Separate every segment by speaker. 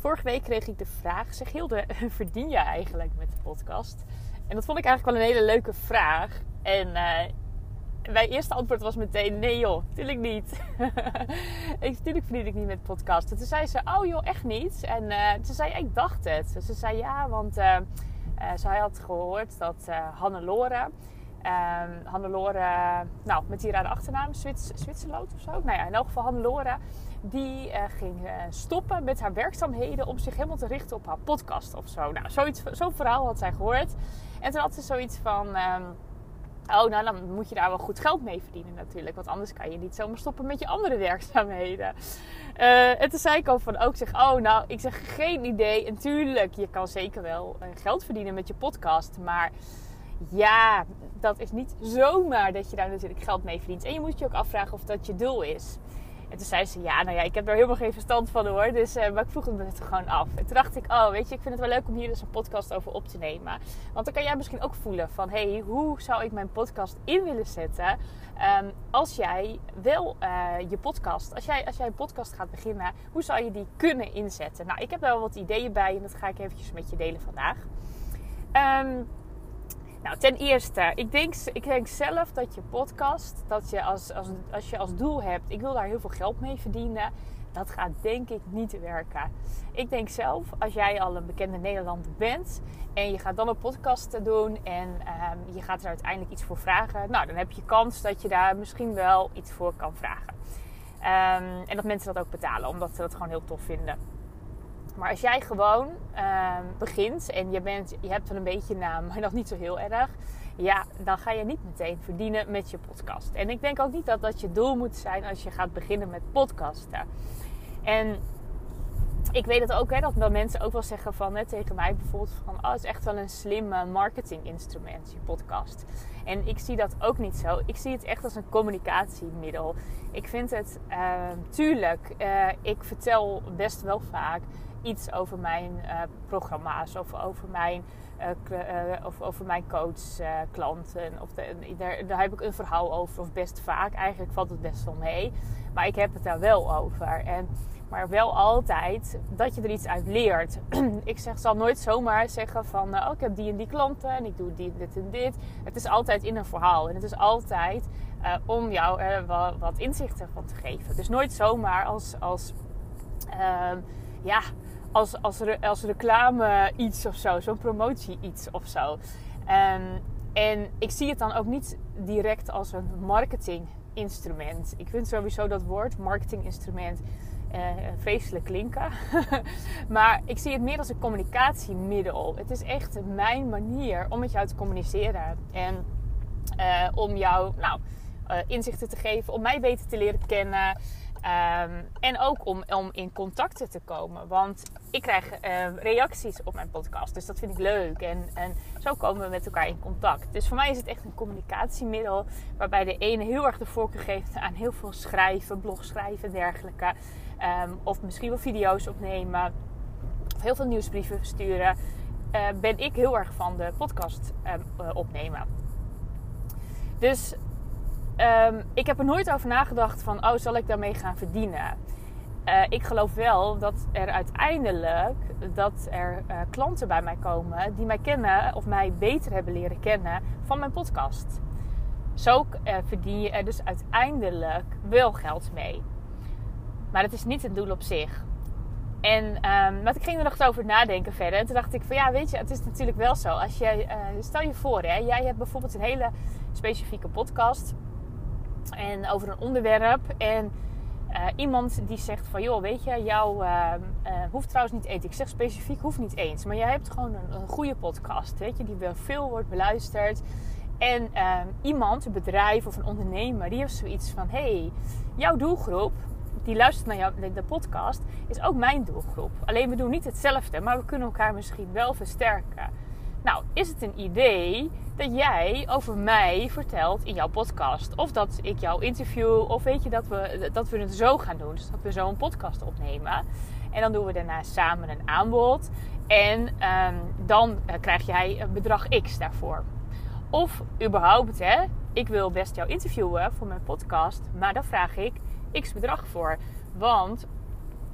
Speaker 1: Vorige week kreeg ik de vraag: zeg Hilde, verdien je eigenlijk met de podcast? En dat vond ik eigenlijk wel een hele leuke vraag. En uh, mijn eerste antwoord was meteen: nee joh, natuurlijk niet. ik, natuurlijk verdien ik niet met podcast. En toen zei ze: oh joh, echt niet. En uh, toen zei ik: dacht het. Ze zei ja, want uh, zij had gehoord dat Hannelore. Um, Hannelore, nou, met die rare achternaam, Zwits, Zwitserloot of zo. Nou ja, in elk geval Hannelore die uh, ging uh, stoppen met haar werkzaamheden om zich helemaal te richten op haar podcast of zo. Nou, zoiets, zo'n verhaal had zij gehoord. En toen had ze zoiets van. Um, oh, nou dan moet je daar wel goed geld mee verdienen natuurlijk. Want anders kan je niet zomaar stoppen met je andere werkzaamheden. Uh, en toen zei ik ook van ook zeg, oh nou, ik zeg geen idee. En tuurlijk, je kan zeker wel geld verdienen met je podcast. Maar ja, dat is niet zomaar dat je daar natuurlijk geld mee verdient. En je moet je ook afvragen of dat je doel is. En toen zei ze, ja, nou ja, ik heb er helemaal geen verstand van hoor. Dus, uh, maar ik vroeg het gewoon af. En toen dacht ik, oh, weet je, ik vind het wel leuk om hier dus een podcast over op te nemen. Want dan kan jij misschien ook voelen van, hey, hoe zou ik mijn podcast in willen zetten... Um, als jij wel uh, je podcast, als jij, als jij een podcast gaat beginnen, hoe zou je die kunnen inzetten? Nou, ik heb daar wel wat ideeën bij en dat ga ik eventjes met je delen vandaag. Um, nou, ten eerste, ik denk, ik denk zelf dat je podcast, dat je als, als, als je als doel hebt, ik wil daar heel veel geld mee verdienen, dat gaat denk ik niet werken. Ik denk zelf, als jij al een bekende Nederlander bent en je gaat dan een podcast doen en um, je gaat er uiteindelijk iets voor vragen, nou, dan heb je kans dat je daar misschien wel iets voor kan vragen. Um, en dat mensen dat ook betalen, omdat ze dat gewoon heel tof vinden. Maar als jij gewoon uh, begint en je, bent, je hebt wel een beetje naam, maar nog niet zo heel erg. Ja, dan ga je niet meteen verdienen met je podcast. En ik denk ook niet dat dat je doel moet zijn als je gaat beginnen met podcasten. En ik weet het ook, hè, dat mensen ook wel zeggen van, hè, tegen mij bijvoorbeeld van... Oh, het is echt wel een slim marketing instrument, je podcast. En ik zie dat ook niet zo. Ik zie het echt als een communicatiemiddel. Ik vind het, uh, tuurlijk, uh, ik vertel best wel vaak iets over mijn uh, programma's of over mijn, uh, of over mijn coachklanten. of daar, daar, heb ik een verhaal over, of best vaak. Eigenlijk valt het best wel mee. Maar ik heb het daar wel over. En, maar wel altijd dat je er iets uit leert. ik zeg, zal nooit zomaar zeggen van... oh, ik heb die en die klanten en ik doe die, dit en dit. Het is altijd in een verhaal. En het is altijd om jou er wat, inzichten van te geven. Dus nooit zomaar als... als uh, ja, als, als, als reclame iets of zo, zo'n promotie iets of zo. Um, en ik zie het dan ook niet direct als een marketinginstrument. Ik vind sowieso dat woord marketinginstrument uh, vreselijk klinken. maar ik zie het meer als een communicatiemiddel. Het is echt mijn manier om met jou te communiceren. En uh, om jou nou, uh, inzichten te geven, om mij beter te leren kennen. Um, en ook om, om in contacten te komen. Want ik krijg uh, reacties op mijn podcast. Dus dat vind ik leuk. En, en zo komen we met elkaar in contact. Dus voor mij is het echt een communicatiemiddel. Waarbij de ene heel erg de voorkeur geeft aan heel veel schrijven, blog schrijven en dergelijke. Um, of misschien wel video's opnemen. Of heel veel nieuwsbrieven sturen. Uh, ben ik heel erg van de podcast uh, opnemen. Dus Um, ik heb er nooit over nagedacht van, oh, zal ik daarmee gaan verdienen? Uh, ik geloof wel dat er uiteindelijk dat er uh, klanten bij mij komen die mij kennen of mij beter hebben leren kennen van mijn podcast. Zo uh, verdien je er dus uiteindelijk wel geld mee. Maar het is niet het doel op zich. En um, maar ik ging er nog over nadenken verder. En toen dacht ik van ja, weet je, het is natuurlijk wel zo. Als jij, stel je voor, hè, jij hebt bijvoorbeeld een hele specifieke podcast en over een onderwerp. En uh, iemand die zegt van joh, weet je, jou uh, uh, hoeft trouwens niet eten. Ik zeg specifiek, hoeft niet eens. Maar jij hebt gewoon een, een goede podcast, weet je, die wel veel wordt beluisterd. En ehm, iemand, een bedrijf of een ondernemer, die heeft zoiets van: hey, jouw doelgroep, die luistert naar jou, de podcast, is ook mijn doelgroep. Alleen we doen niet hetzelfde, maar we kunnen elkaar misschien wel versterken. Nou, is het een idee dat jij over mij vertelt in jouw podcast? Of dat ik jou interview, of weet je dat we, dat we het zo gaan doen? Dus dat we zo een podcast opnemen. En dan doen we daarna samen een aanbod. En um, dan uh, krijg jij een bedrag X daarvoor. Of überhaupt, hè, ik wil best jou interviewen voor mijn podcast, maar daar vraag ik X bedrag voor. Want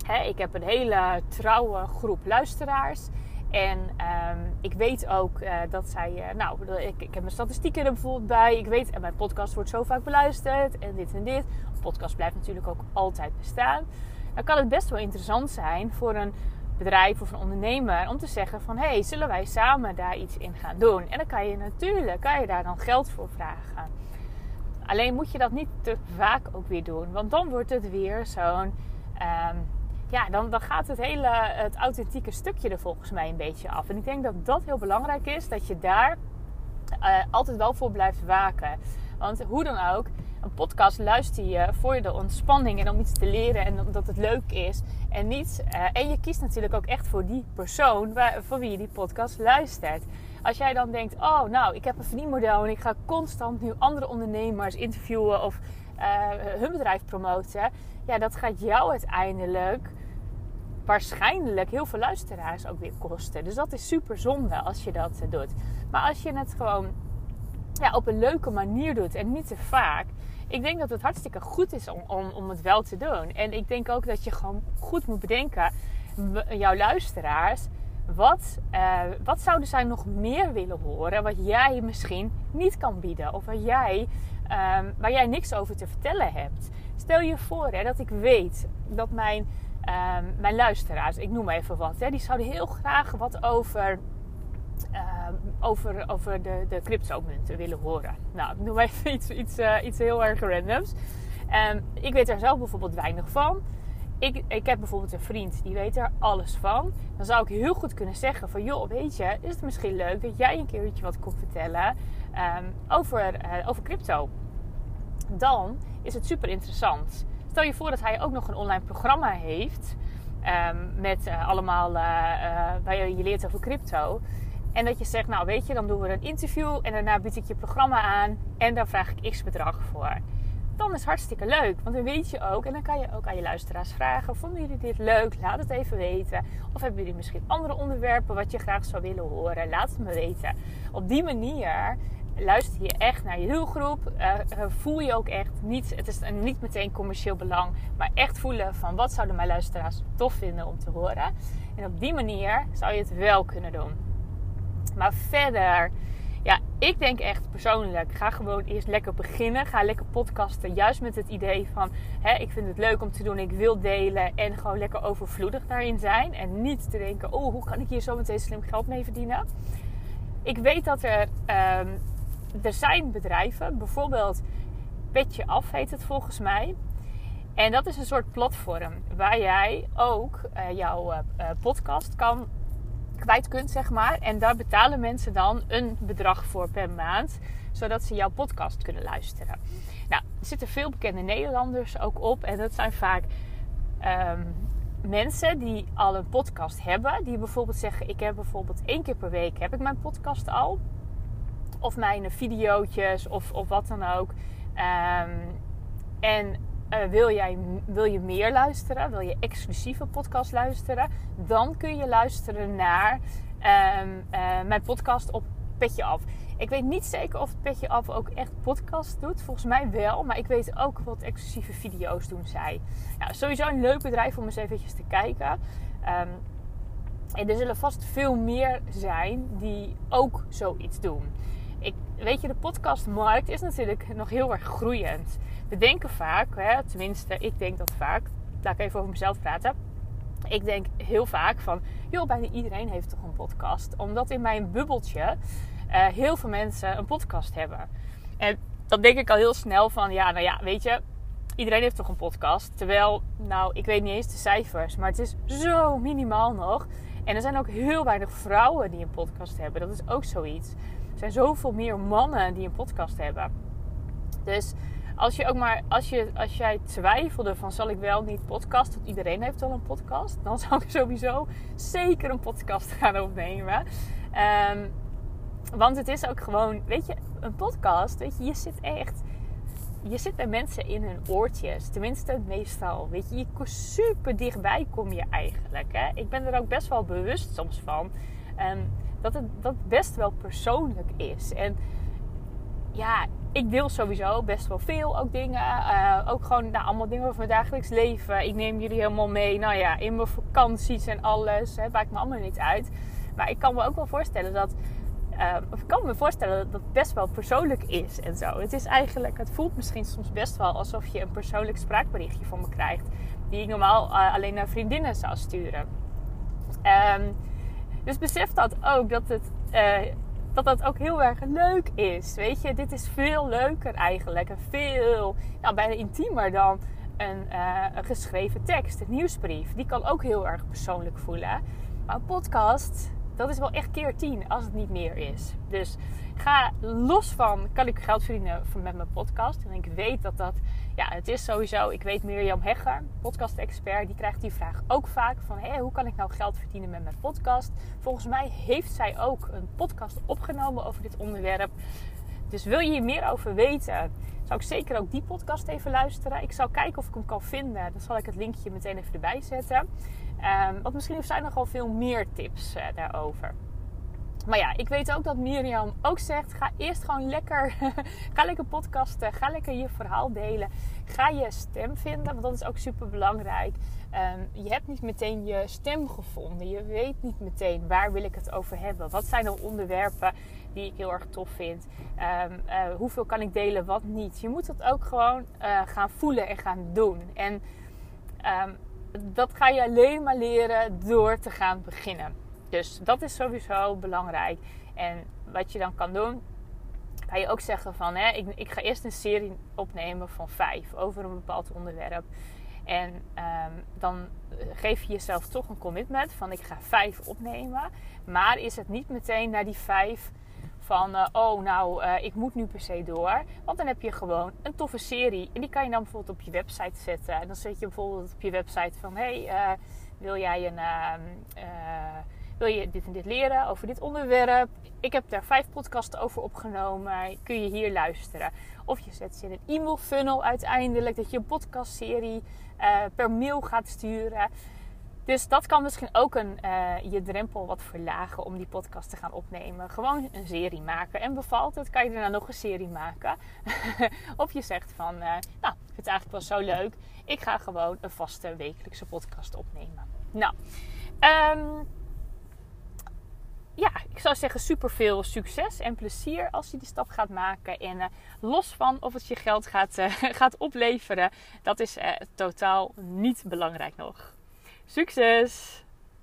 Speaker 1: hè, ik heb een hele trouwe groep luisteraars. En um, ik weet ook uh, dat zij, uh, nou, ik, ik, heb mijn statistieken er bijvoorbeeld bij. Ik weet, en mijn podcast wordt zo vaak beluisterd en dit en dit. Podcast blijft natuurlijk ook altijd bestaan. Dan kan het best wel interessant zijn voor een bedrijf of een ondernemer om te zeggen van hé, hey, zullen wij samen daar iets in gaan doen? En dan kan je natuurlijk, kan je daar dan geld voor vragen. Alleen moet je dat niet te vaak ook weer doen, want dan wordt het weer zo'n, um, ja, dan, dan gaat het hele, het authentieke stukje er volgens mij een beetje af. En ik denk dat dat heel belangrijk is, dat je daar uh, altijd wel voor blijft waken. Want hoe dan ook, een podcast luister je voor de ontspanning en om iets te leren en omdat het leuk is. En, niet, uh, en je kiest natuurlijk ook echt voor die persoon waar, voor wie je die podcast luistert. Als jij dan denkt, oh nou, ik heb een verdienmodel en ik ga constant nu andere ondernemers interviewen of hun bedrijf promoten. Ja, dat gaat jou uiteindelijk waarschijnlijk heel veel luisteraars ook weer kosten. Dus dat is super zonde als je dat doet. Maar als je het gewoon ja, op een leuke manier doet en niet te vaak. Ik denk dat het hartstikke goed is om, om, om het wel te doen. En ik denk ook dat je gewoon goed moet bedenken, jouw luisteraars, wat, uh, wat zouden zij nog meer willen horen wat jij misschien niet kan bieden? Of waar jij, um, waar jij niks over te vertellen hebt. Stel je voor hè, dat ik weet dat mijn, um, mijn luisteraars, ik noem even wat, hè, die zouden heel graag wat over uh, over, over de, de crypto-munten willen horen. Nou, ik noem even iets, iets, uh, iets heel erg randoms. Ik weet er zelf bijvoorbeeld weinig van. Ik, ik heb bijvoorbeeld een vriend die weet er alles van. Dan zou ik heel goed kunnen zeggen van... joh, weet je, is het misschien leuk dat jij een keertje wat komt vertellen um, over, uh, over crypto. Dan is het super interessant. Stel je voor dat hij ook nog een online programma heeft... Um, met uh, allemaal uh, waar je, je leert over crypto. En dat je zegt, nou weet je, dan doen we een interview en daarna bied ik je programma aan en daar vraag ik x bedrag voor. Dan is het hartstikke leuk, want dan weet je ook en dan kan je ook aan je luisteraars vragen: vonden jullie dit leuk? Laat het even weten. Of hebben jullie misschien andere onderwerpen wat je graag zou willen horen? Laat het me weten. Op die manier luister je echt naar je doelgroep. Uh, voel je ook echt niet, het is niet meteen commercieel belang, maar echt voelen van wat zouden mijn luisteraars tof vinden om te horen. En op die manier zou je het wel kunnen doen. Maar verder, ja, ik denk echt persoonlijk, ga gewoon eerst lekker beginnen. Ga lekker podcasten. Juist met het idee van, hè, ik vind het leuk om te doen, ik wil delen. En gewoon lekker overvloedig daarin zijn. En niet te denken, oh, hoe kan ik hier zo meteen slim geld mee verdienen? Ik weet dat er, um, er zijn bedrijven, bijvoorbeeld Petje Af heet het volgens mij. En dat is een soort platform waar jij ook uh, jouw uh, podcast kan kwijt kunt, zeg maar. En daar betalen mensen dan een bedrag voor per maand, zodat ze jouw podcast kunnen luisteren. Nou, er zitten veel bekende Nederlanders ook op. En dat zijn vaak um, mensen die al een podcast hebben. Die bijvoorbeeld zeggen, ik heb bijvoorbeeld één keer per week heb ik mijn podcast al. Of mijn video's of, of wat dan ook. Um, en uh, wil, jij, wil je meer luisteren? Wil je exclusieve podcast luisteren? Dan kun je luisteren naar um, uh, mijn podcast op Petje Af. Ik weet niet zeker of Petje Af ook echt podcast doet. Volgens mij wel. Maar ik weet ook wat exclusieve video's doen zij. Sowieso een leuk bedrijf om eens eventjes te kijken. Um, en er zullen vast veel meer zijn die ook zoiets doen. Weet je, de podcastmarkt is natuurlijk nog heel erg groeiend we denken vaak, hè, tenminste, ik denk dat vaak. Laat ik even over mezelf praten. Ik denk heel vaak van, joh, bijna iedereen heeft toch een podcast. Omdat in mijn bubbeltje uh, heel veel mensen een podcast hebben. En dan denk ik al heel snel van, ja, nou ja, weet je, iedereen heeft toch een podcast. Terwijl, nou, ik weet niet eens de cijfers, maar het is zo minimaal nog. En er zijn ook heel weinig vrouwen die een podcast hebben. Dat is ook zoiets. Er zijn zoveel meer mannen die een podcast hebben. Dus als je ook maar, als, je, als jij twijfelde van zal ik wel niet podcast, want iedereen heeft wel een podcast, dan zou ik sowieso zeker een podcast gaan opnemen. Um, Want het is ook gewoon, weet je, een podcast, weet je, je zit echt je zit bij mensen in hun oortjes. Tenminste, meestal. Weet je, je super dichtbij kom je eigenlijk. Hè? Ik ben er ook best wel bewust soms van. Um, dat het dat best wel persoonlijk is. En ja, ik deel sowieso best wel veel ook dingen. Uh, ook gewoon nou, allemaal dingen over mijn dagelijks leven. Ik neem jullie helemaal mee. Nou ja, in mijn vakanties en alles. Hè, maakt me allemaal niet uit. Maar ik kan me ook wel voorstellen dat uh, of ik kan me voorstellen dat het best wel persoonlijk is en zo. Het is eigenlijk, het voelt misschien soms best wel alsof je een persoonlijk spraakberichtje van me krijgt. Die ik normaal uh, alleen naar vriendinnen zou sturen. Um, dus besef dat ook, dat het, uh, dat dat ook heel erg leuk is. Weet je, dit is veel leuker eigenlijk. En veel, nou, bijna intiemer dan een, een geschreven tekst, een nieuwsbrief. Die kan ook heel erg persoonlijk voelen. Maar een podcast, dat is wel echt keer 10 als het niet meer is. Dus ga los van, kan ik geld verdienen met mijn podcast? En ik weet dat dat, ja, het is sowieso. Ik weet Mirjam Hegger, podcast-expert, die krijgt die vraag ook vaak van, hé, hoe kan ik nou geld verdienen met mijn podcast? Volgens mij heeft zij ook een podcast opgenomen over dit onderwerp. Dus wil je hier meer over weten, zou ik zeker ook die podcast even luisteren. Ik zal kijken of ik hem kan vinden. Dan zal ik het linkje meteen even erbij zetten. Um, want misschien heeft zij nogal veel meer tips uh, daarover. Maar ja, ik weet ook dat Mirjam ook zegt: ga eerst gewoon lekker, ga lekker podcasten, ga lekker je verhaal delen, ga je stem vinden, want dat is ook super belangrijk. Um, je hebt niet meteen je stem gevonden, je weet niet meteen waar wil ik het over hebben, wat zijn de onderwerpen die ik heel erg tof vind, um, uh, hoeveel kan ik delen, wat niet. Je moet het ook gewoon uh, gaan voelen en gaan doen. En dat ga je alleen maar leren door te gaan beginnen. Dus dat is sowieso belangrijk. En wat je dan kan doen, kan je ook zeggen van, hè, ik, ik ga eerst een serie opnemen van vijf over een bepaald onderwerp. En um, dan geef je jezelf toch een commitment van ik ga vijf opnemen. Maar is het niet meteen naar die vijf van uh, oh nou uh, ik moet nu per se door. Want dan heb je gewoon een toffe serie en die kan je dan bijvoorbeeld op je website zetten. En dan zet je bijvoorbeeld op je website van hey uh, wil jij een wil je dit en dit leren over dit onderwerp? Ik heb daar vijf podcasts over opgenomen. Kun je hier luisteren? Of je zet ze in een e-mail funnel uiteindelijk dat je een podcastserie per mail gaat sturen. Dus dat kan misschien ook een, uh, je drempel wat verlagen om die podcast te gaan opnemen. Gewoon een serie maken. En bevalt het, kan je daarna nog een serie maken. of je zegt van, uh, nou, ik vind het eigenlijk wel zo leuk. Ik ga gewoon een vaste wekelijkse podcast opnemen. Nou, um, ja, ik zou zeggen super veel succes en plezier als je die stap gaat maken. En uh, los van of het je geld gaat, gaat opleveren, dat is totaal niet belangrijk nog. Succes!